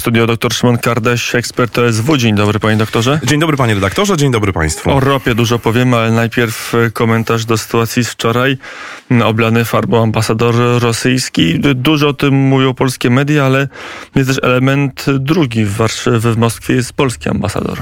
Studio dr Szymon Kardaś, ekspert OSW. Dzień dobry panie doktorze. Dzień dobry panie redaktorze, dzień dobry państwu. O ropie dużo powiemy, ale najpierw e, komentarz do sytuacji z wczoraj. Oblany farbą ambasador rosyjski. Dużo o tym mówią polskie media, ale jest też element drugi. W Warszawie, w Moskwie jest polski ambasador.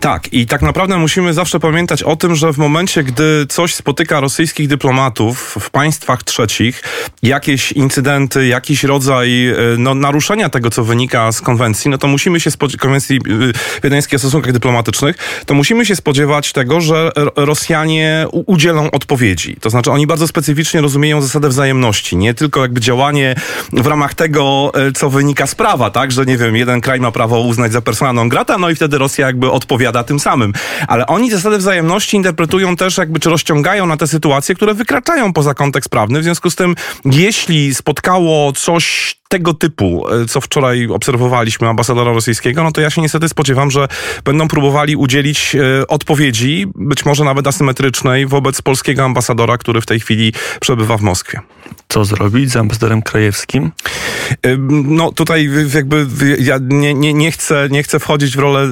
Tak i tak naprawdę musimy zawsze pamiętać o tym, że w momencie, gdy coś spotyka rosyjskich dyplomatów w państwach trzecich, jakieś incydenty, jakiś rodzaj e, no, naruszenia tego, co wynika z konwencji, konwencji, no to musimy się spodziewać, konwencji y, wiedeńskiej o stosunkach dyplomatycznych, to musimy się spodziewać tego, że Rosjanie udzielą odpowiedzi. To znaczy oni bardzo specyficznie rozumieją zasadę wzajemności, nie tylko jakby działanie w ramach tego, e, co wynika z prawa, tak, że nie wiem, jeden kraj ma prawo uznać za persona non grata, no i wtedy Rosja jakby odpowiada tym samym. Ale oni zasadę wzajemności interpretują też jakby, czy rozciągają na te sytuacje, które wykraczają poza kontekst prawny. W związku z tym, jeśli spotkało coś tego typu, e, co wczoraj obserwowaliśmy ambasadora rosyjskiego, no to ja się niestety spodziewam, że będą próbowali udzielić e, odpowiedzi, być może nawet asymetrycznej, wobec polskiego ambasadora, który w tej chwili przebywa w Moskwie. Co zrobić z ambasadorem krajewskim? E, no tutaj jakby ja nie, nie, nie, chcę, nie chcę wchodzić w rolę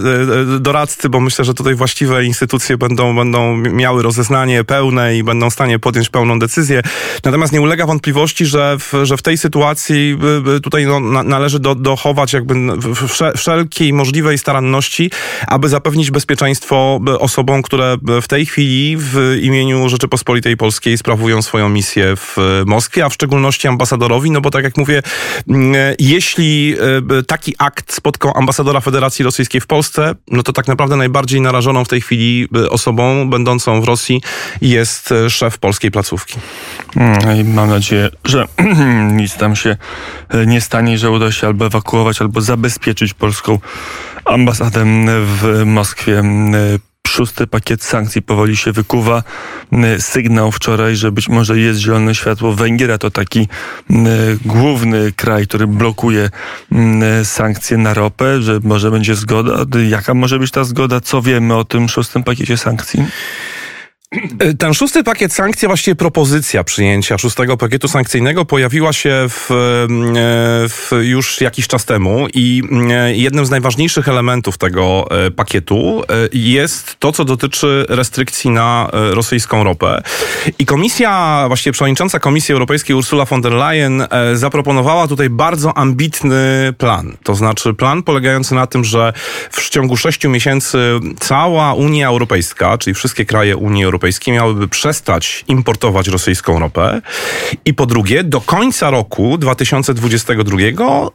doradcy, bo myślę, że tutaj właściwe instytucje będą, będą miały rozeznanie pełne i będą w stanie podjąć pełną decyzję. Natomiast nie ulega wątpliwości, że w, że w tej sytuacji tutaj no, na, należy do, dochować jakby wszelkiej możliwej staranności, aby zapewnić bezpieczeństwo osobom, które w tej chwili w imieniu Rzeczypospolitej Polskiej sprawują swoją misję w Moskwie, a w szczególności ambasadorowi, no bo tak jak mówię, jeśli e, taki akt spotkał ambasadora Federacji Rosyjskiej w Polsce, no to tak naprawdę najbardziej narażoną w tej chwili e, osobą będącą w Rosji jest e, szef polskiej placówki. Mm, mam nadzieję, że nic tam się nie stanie, że uda się albo ewakuować, albo zabezpieczyć polską ambasadę w Moskwie szósty pakiet sankcji powoli się wykuwa. Sygnał wczoraj, że być może jest zielone światło Węgier, a to taki główny kraj, który blokuje sankcje na ropę, że może będzie zgoda. Jaka może być ta zgoda? Co wiemy o tym szóstym pakiecie sankcji? E, ten szósty pakiet sankcji, właściwie propozycja przyjęcia szóstego pakietu sankcyjnego pojawiła się w, e, w już jakiś czas temu i e, jednym z najważniejszych elementów tego pakietu jest to, co dotyczy restrykcji na rosyjską ropę. I komisja, właściwie przewodnicząca Komisji Europejskiej Ursula von der Leyen zaproponowała tutaj bardzo ambitny plan. To znaczy plan polegający na tym, że w ciągu sześciu miesięcy cała Unia Europejska, czyli wszystkie kraje Unii Europejskiej, Europejskie miałyby przestać importować rosyjską ropę i po drugie do końca roku 2022 e,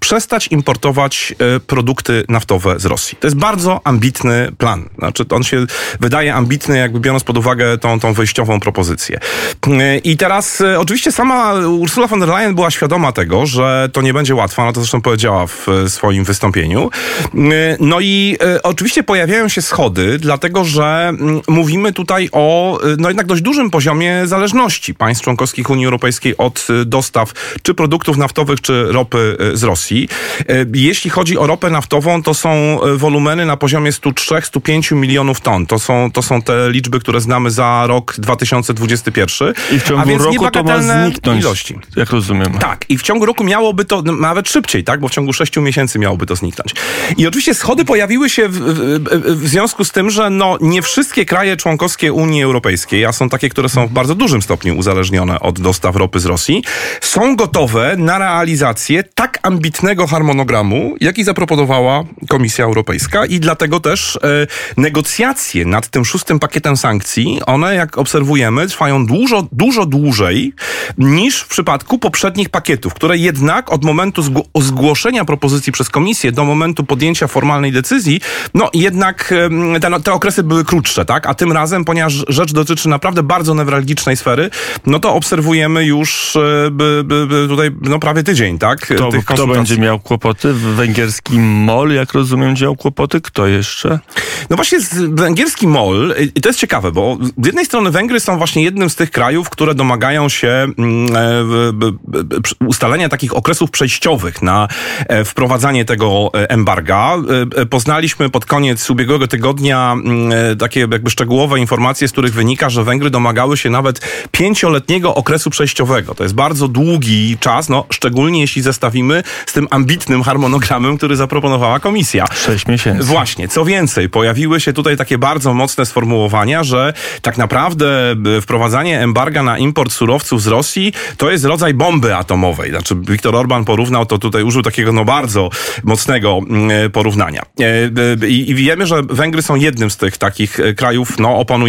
przestać importować e, produkty naftowe z Rosji. To jest bardzo ambitny plan. Znaczy on się wydaje ambitny jakby biorąc pod uwagę tą, tą wyjściową propozycję. E, I teraz oczywiście sama Ursula von der Leyen była świadoma tego, że to nie będzie łatwe, ona to zresztą powiedziała w swoim wystąpieniu. No i oczywiście pojawiają się schody, dlatego że mm, mówimy tutaj tutaj o y, no jednak dość dużym poziomie zależności państw członkowskich Unii Europejskiej od y, dostaw czy produktów naftowych, czy ropy y, z Rosji. Jeśli chodzi o ropę naftową, to są wolumeny na poziomie 103-105 milionów ton. To są, to są te liczby, które znamy za rok 2021. I w ciągu roku to ma zniknąć, ilości. jak rozumiem. Tak, i w ciągu roku miałoby to nawet szybciej, tak, bo w ciągu 6 miesięcy miałoby to zniknąć. I oczywiście schody pojawiły się w, w, w związku z tym, że no, nie wszystkie kraje członkowskie członkowskie Unii Europejskiej, a są takie, które są w bardzo dużym stopniu uzależnione od dostaw ropy z Rosji, są gotowe na realizację tak ambitnego harmonogramu, jaki zaproponowała Komisja Europejska i dlatego też e, negocjacje nad tym szóstym pakietem sankcji, one jak obserwujemy trwają dużo, dużo dłużej niż w przypadku poprzednich pakietów, które jednak od momentu zgłoszenia propozycji przez Komisję do momentu podjęcia formalnej decyzji, no jednak te, te okresy były krótsze, tak? A tym razem ponieważ rzecz dotyczy naprawdę bardzo newralgicznej sfery, no to obserwujemy już e, by, by, by tutaj no prawie tydzień, tak? Kto, kto będzie miał kłopoty? Węgierski MOL, jak rozumiem, miał kłopoty. Kto jeszcze? No właśnie węgierski MOL, i to jest ciekawe, bo z jednej strony Węgry są właśnie jednym z tych krajów, które domagają się mm, e, ustalenia takich okresów przejściowych na e, wprowadzanie tego embarga. Poznaliśmy pod koniec ubiegłego tygodnia mm, takie jakby szczegółowe informacje informacje, z których wynika, że Węgry domagały się nawet pięcioletniego okresu przejściowego. To jest bardzo długi czas, no, szczególnie jeśli zestawimy z tym ambitnym harmonogramem, który zaproponowała komisja. Sześć miesięcy. Właśnie. Co więcej, pojawiły się tutaj takie bardzo mocne sformułowania, że tak naprawdę e, wprowadzanie embarga na import surowców z Rosji to jest rodzaj bomby atomowej. Znaczy, Viktor Orban porównał to tutaj, użył takiego no bardzo mocnego mm, porównania. E, I, wiemy, że Węgry są jednym z tych takich e, krajów no, oponujących.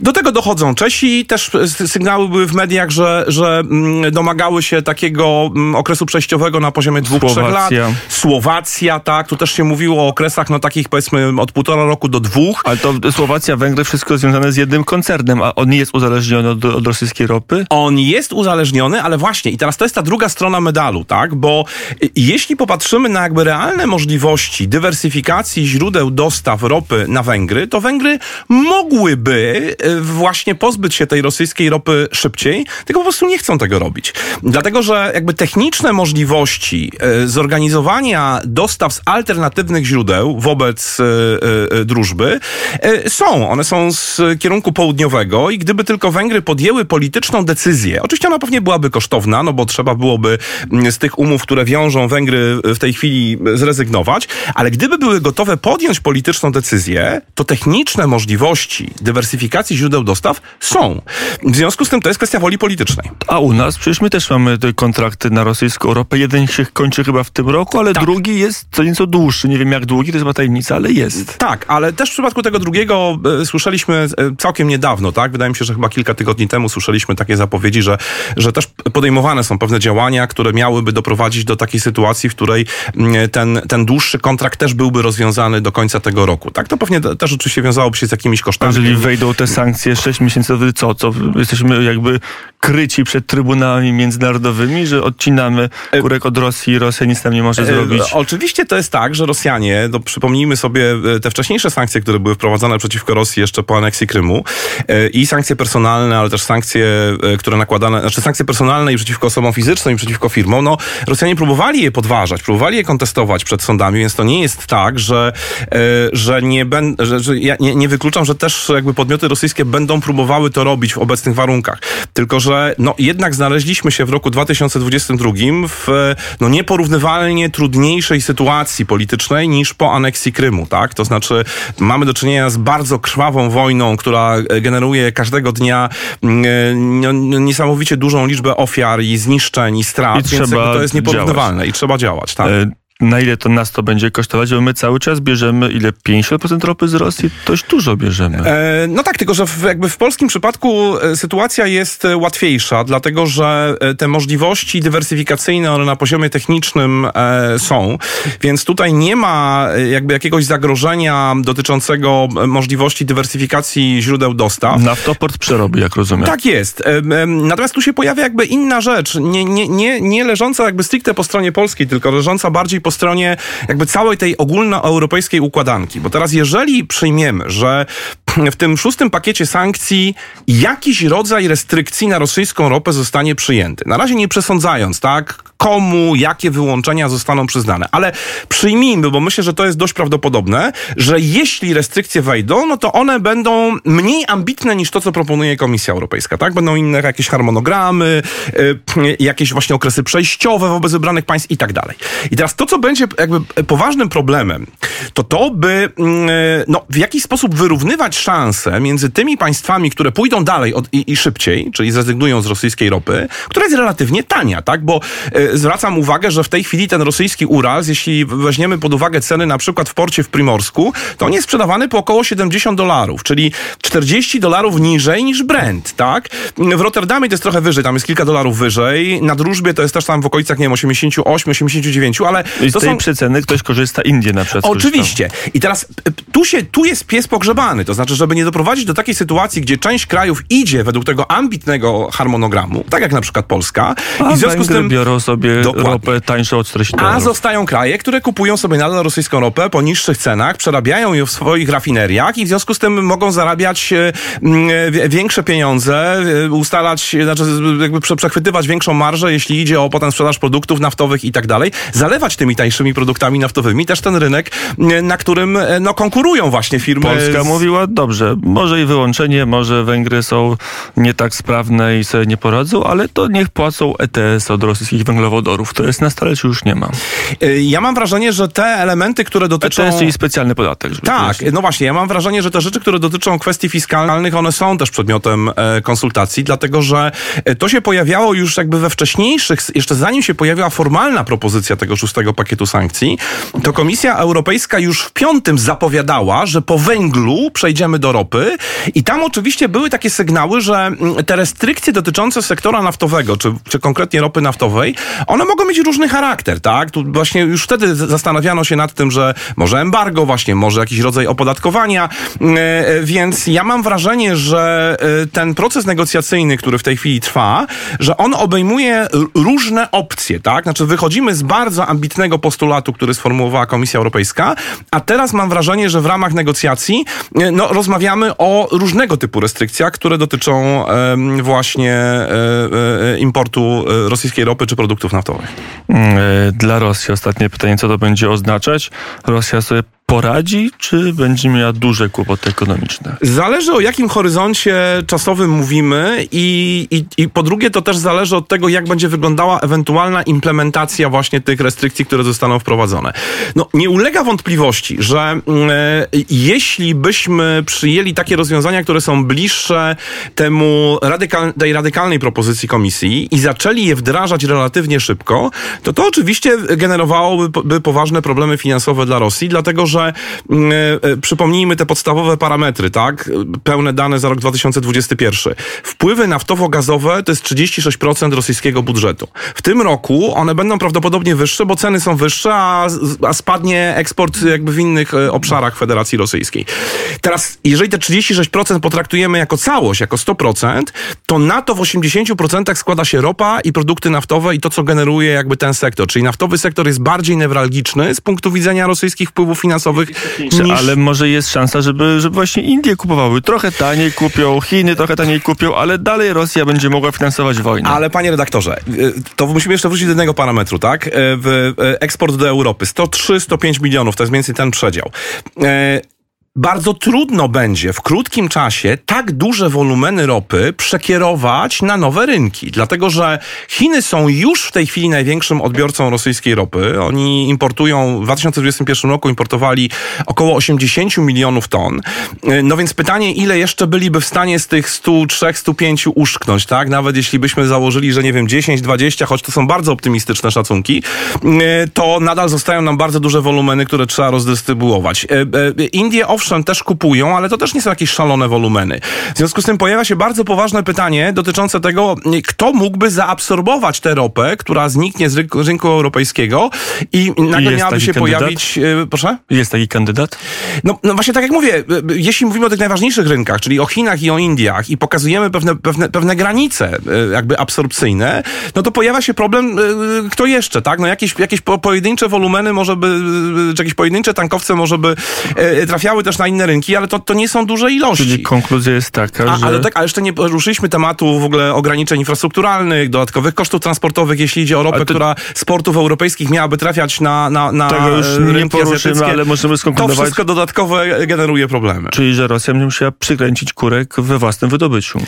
Do tego dochodzą Czesi. Też sygnały były w mediach, że, że mm, domagały się takiego mm, okresu przejściowego na poziomie dwóch, trzech lat. Słowacja, tak. Tu też się mówiło o okresach no, takich powiedzmy od półtora roku do dwóch. Ale to Słowacja, Węgry, wszystko związane z jednym koncernem, a on nie jest uzależniony od, od rosyjskiej ropy? On jest uzależniony, ale właśnie i teraz to jest ta druga strona medalu, tak? Bo jeśli popatrzymy na jakby realne możliwości dywersyfikacji źródeł dostaw ropy na Węgry, to Węgry mogłyby e, właśnie pozbyć się tej rosyjskiej ropy szybciej, tylko po prostu nie chcą tego robić. Dlatego, że jakby techniczne możliwości e, zorganizowania dostaw z alternatywnych źródeł wobec e, drużby są. One są z kierunku południowego i gdyby tylko Węgry podjęły polityczną decyzję, oczywiście ona pewnie byłaby kosztowna, no bo trzeba byłoby mm, z tych umów, które wiążą Węgry w tej chwili zrezygnować, ale gdyby były gotowe podjąć polityczną decyzję, to techniczne możliwości dywersyfikacji źródeł dostaw są. W związku z tym to jest kwestia woli politycznej. A u nas przecież my też mamy te kontrakty na rosyjską ropę. Jeden się kończy chyba w tym roku, ale tak. drugi jest co nieco dłuższy. Nie wiem jak długi, to jest chyba tajemnica, ale jest. Tak, ale też w przypadku tego drugiego e, słyszeliśmy e, całkiem niedawno, tak? Wydaje mi się, że chyba kilka tygodni temu słyszeliśmy takie zapowiedzi, że, że też podejmowane są pewne działania, które miałyby doprowadzić do takiej sytuacji, w której mm, ten, ten dłuższy kontrakt też byłby rozwiązany do końca tego roku. Tak, to pewnie też oczywiście wiązałoby się z jakimiś kosztami. Jeżeli wejdą te sankcje 6 miesięcy, to co? Co? Jesteśmy jakby kryci przed trybunałami międzynarodowymi, że odcinamy e, kurek od Rosji i Rosja nic tam nie może e, zrobić? Oczywiście to jest tak, że Rosjanie, no przypomnijmy sobie e, te wcześniejsze sankcje, które były wprowadzone przeciwko Rosji jeszcze po aneksji Krymu i sankcje personalne, ale też sankcje, które nakładane, znaczy sankcje personalne i przeciwko osobom fizycznym i przeciwko firmom, no Rosjanie próbowali je podważać, próbowali je kontestować przed sądami, więc to nie jest tak, że, że nie będę, że, że ja nie, nie wykluczam, że też jakby podmioty rosyjskie będą próbowały to robić w obecnych warunkach. Tylko, że no, jednak znaleźliśmy się w roku 2022 w no, nieporównywalnie trudniejszej sytuacji politycznej niż po aneksji Krymu, tak? To znaczy mamy do czynienia z bardzo krwawą wojną, która generuje każdego dnia mm, no, niesamowicie dużą liczbę ofiar i zniszczeń i strat, I więc to jest nieporównywalne działać. i trzeba działać, tak? E na ile to nas to będzie kosztować, bo my cały czas bierzemy ile 50% ropy z Rosji, dość dużo bierzemy. E, no tak, tylko że w, jakby w polskim przypadku e, sytuacja jest e, łatwiejsza, dlatego że e, te możliwości dywersyfikacyjne one na poziomie technicznym e, są, więc tutaj nie ma jakby jakiegoś zagrożenia dotyczącego możliwości dywersyfikacji źródeł dostaw. Naftoport przerobi, jak rozumiem. Tak jest. E, natomiast tu się pojawia jakby inna rzecz, nie, nie, nie, nie leżąca jakby stricte po stronie polskiej, tylko leżąca bardziej po stronie jakby całej tej ogólnoeuropejskiej układanki. Bo teraz jeżeli przyjmiemy, że w tym szóstym pakiecie sankcji jakiś rodzaj restrykcji na rosyjską ropę zostanie przyjęty. Na razie nie przesądzając, tak, komu, jakie wyłączenia zostaną przyznane. Ale przyjmijmy, bo myślę, że to jest dość prawdopodobne, że jeśli restrykcje wejdą, no to one będą mniej ambitne niż to, co proponuje Komisja Europejska, tak? Będą inne jakieś harmonogramy, y, jakieś właśnie okresy przejściowe wobec wybranych państw i tak dalej. I teraz to, co będzie jakby poważnym problemem, to to, by mm, no, w jakiś sposób wyrównywać szanse między tymi państwami, które pójdą dalej od, i, i, szybciej, czyli zrezygnują z rosyjskiej ropy, która jest relatywnie tania, tak? Bo y, zwracam uwagę, że w tej chwili ten rosyjski Ural, jeśli weźmiemy pod uwagę ceny na przykład w porcie w Primorsku, to on jest sprzedawany po około 70 dolarów, czyli 40 dolarów niżej niż Brent, tak? W Rotterdamie to jest trochę wyżej, tam jest kilka dolarów wyżej, na Drużbie to jest też tam w okolicach, nie wiem, 88, 89, ale... I z tej są... przeceny ktoś korzysta Indie na przykład. Oczywiście. I teraz tu, się, tu jest pies pogrzebany, to znaczy, żeby nie doprowadzić do takiej sytuacji, gdzie część krajów idzie według tego ambitnego harmonogramu, tak jak na przykład Polska, A i w związku z tym biorą sobie Dokładnie. ropę tańszą od 40 dolarów. A zostają kraje, które kupują sobie nadal rosyjską ropę po niższych cenach, przerabiają ją w swoich rafineriach i w związku z tym mogą zarabiać e, większe pieniądze, e, ustalać, znaczy jakby przechwytywać większą marżę, jeśli idzie o potem sprzedaż produktów naftowych i tak dalej, zalewać tymi tańszymi produktami naftowymi. Też ten rynek na którym no, konkurują właśnie firmy. Polska z... mówiła dobrze, może i wyłączenie, może Węgry są nie tak sprawne i sobie nie poradzą, ale to niech płacą ETS od rosyjskich węglowodorów. To jest na stole, czy już nie ma? Ja mam wrażenie, że te elementy, które dotyczą... ETS, czyli specjalny podatek. Żeby tak, no właśnie, ja mam wrażenie, że te rzeczy, które dotyczą kwestii fiskalnych, one są też przedmiotem e, konsultacji, dlatego że e, to się pojawiało już jakby we wcześniejszych, jeszcze zanim się pojawiła formalna propozycja tego szóstego pakietu sankcji, to Komisja Europejska już w piątym zapowiadała, że po węglu przejdziemy do ropy i tam oczywiście były takie sygnały, że mm, te restrykcje dotyczące sektora naftowego, czy, czy konkretnie ropy naftowej, one mogą mieć różny charakter, tak? Tu właśnie już wtedy zastanawiano się nad tym, że może embargo właśnie, może jakiś rodzaj opodatkowania, mm, e, więc ja mam wrażenie, że e, ten proces negocjacyjny, który w tej chwili trwa, że on obejmuje różne opcje, tak? Znaczy wychodzimy z bardzo ambitnego postulatu, który sformułowała Komisja Europejska, a teraz mam wrażenie, że w ramach negocjacji e, no, rozmawiamy o różnego typu restrykcjach, które dotyczą właśnie um, importu rosyjskiej ropy czy produktów naftowych. Mm, dla Rosji ostatnie pytanie, co to będzie oznaczać? Rosja sobie poradzi, czy będzie miała duże kłopoty ekonomiczne? Zależy o jakim horyzoncie czasowym mówimy i, i, i po drugie to też zależy od tego, jak będzie wyglądała ewentualna implementacja właśnie tych restrykcji, które zostaną wprowadzone. No, nie ulega wątpliwości, że e, jeśli byśmy przyjęli takie rozwiązania, które są bliższe temu radykal, tej radykalnej propozycji komisji i zaczęli je wdrażać relatywnie szybko, to to oczywiście generowałoby poważne problemy finansowe dla Rosji, dlatego że Mm, e, e, przypomnijmy te podstawowe parametry, tak? Pełne dane za rok 2021. Wpływy naftowo-gazowe to jest 36% rosyjskiego budżetu. W tym roku one będą prawdopodobnie wyższe, bo ceny są wyższe, a, a spadnie eksport jakby w innych e, obszarach Federacji Rosyjskiej. Teraz, jeżeli te 36% potraktujemy jako całość, jako 100%, to na to w 80% składa się ropa i produkty naftowe i to, co generuje jakby ten sektor. Czyli naftowy sektor jest bardziej newralgiczny z punktu widzenia rosyjskich wpływów finansowych finansowych. Niż... Ale może jest szansa, żeby, żeby właśnie Indie kupowały. Trochę taniej kupią, Chiny trochę taniej kupią, ale dalej Rosja będzie mogła finansować wojnę. Ale panie redaktorze, y, to musimy jeszcze wrócić do jednego parametru, tak? Y, y, eksport do Europy 103-105 milionów, to jest mniej więcej ten przedział bardzo trudno będzie w krótkim czasie tak duże wolumeny ropy przekierować na nowe rynki, dlatego że Chiny są już w tej chwili największym odbiorcą rosyjskiej ropy. Oni importują, w 2021 roku importowali około 80 milionów ton. No więc pytanie, ile jeszcze byliby w stanie z tych 103, 105 uszknąć, tak? Nawet jeśli byśmy założyli, że nie wiem, 10, 20, choć to są bardzo optymistyczne szacunki, to nadal zostają nam bardzo duże wolumeny, które trzeba rozdystrybuować. E, e, Indie, owszem, owszem, też kupują, ale to też nie są jakieś szalone wolumeny. W związku z tym pojawia się bardzo poważne pytanie dotyczące tego, kto mógłby zaabsorbować tę ropę, która zniknie z rynku, rynku europejskiego i nagle I miałaby się kandydat? pojawić... Yy, proszę? Jest taki kandydat? No, no właśnie tak jak mówię, e, jeśli mówimy o tych najważniejszych rynkach, czyli o Chinach i o Indiach i pokazujemy pewne, pewne, pewne granice e, jakby absorpcyjne, no to pojawia się problem, kto jeszcze, tak? No jakieś, jakieś pojedyncze wolumeny może by, czy jakieś pojedyncze tankowce może by trafiały też na inne rynki, ale to, to nie są duże ilości. Czyli konkluzja jest taka, a, że... Ale, tak, ale jeszcze nie poruszyliśmy tematu w ogóle ograniczeń infrastrukturalnych, dodatkowych kosztów transportowych, jeśli idzie o ropę, to... która z portów europejskich miałaby trafiać na, na, na Tego już nie poruszymy, ale możemy skonkludować... To wszystko dodatkowe generuje problemy. Czyli, że Rosja będzie musiała przykręcić kurek we własnym wydobyciu.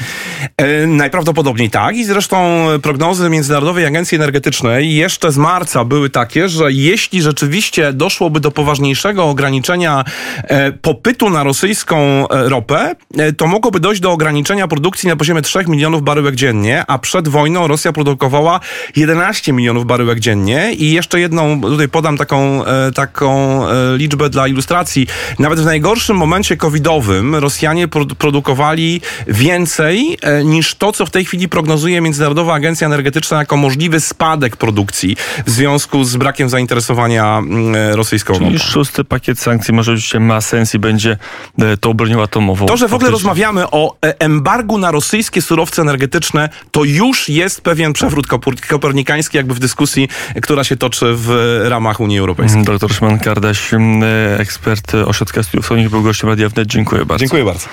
E, najprawdopodobniej tak i zresztą prognozy Międzynarodowej Agencji Energetycznej jeszcze z marca były takie, że jeśli rzeczywiście doszłoby do poważniejszego ograniczenia e, popytu popytu na rosyjską e, ropę, e, to mogłoby dojść do ograniczenia produkcji na poziomie 3 milionów baryłek dziennie, a przed wojną Rosja produkowała 11 milionów baryłek dziennie i jeszcze jedną, tutaj podam taką, e, taką liczbę dla ilustracji. Nawet w najgorszym momencie covidowym Rosjanie produkowali więcej niż to, co w tej chwili prognozuje Międzynarodowa Agencja Energetyczna jako możliwy spadek produkcji w związku z brakiem zainteresowania mm, rosyjską Czyli ropą. szósty pakiet sankcji może oczywiście ma sens i będzie e, tą bronią atomową. To, że w ogóle rozmawiamy o e, embargu na rosyjskie surowce energetyczne, to już jest pewien przewrót kopernikański jakby w dyskusji, która się toczy w ramach Unii Europejskiej. Doktor Szymon Kardaś, ekspert Ośrodka Studiów Wschodnich, był gościem Radia Wnet. Dziękuję bardzo. Dziękuję bardzo.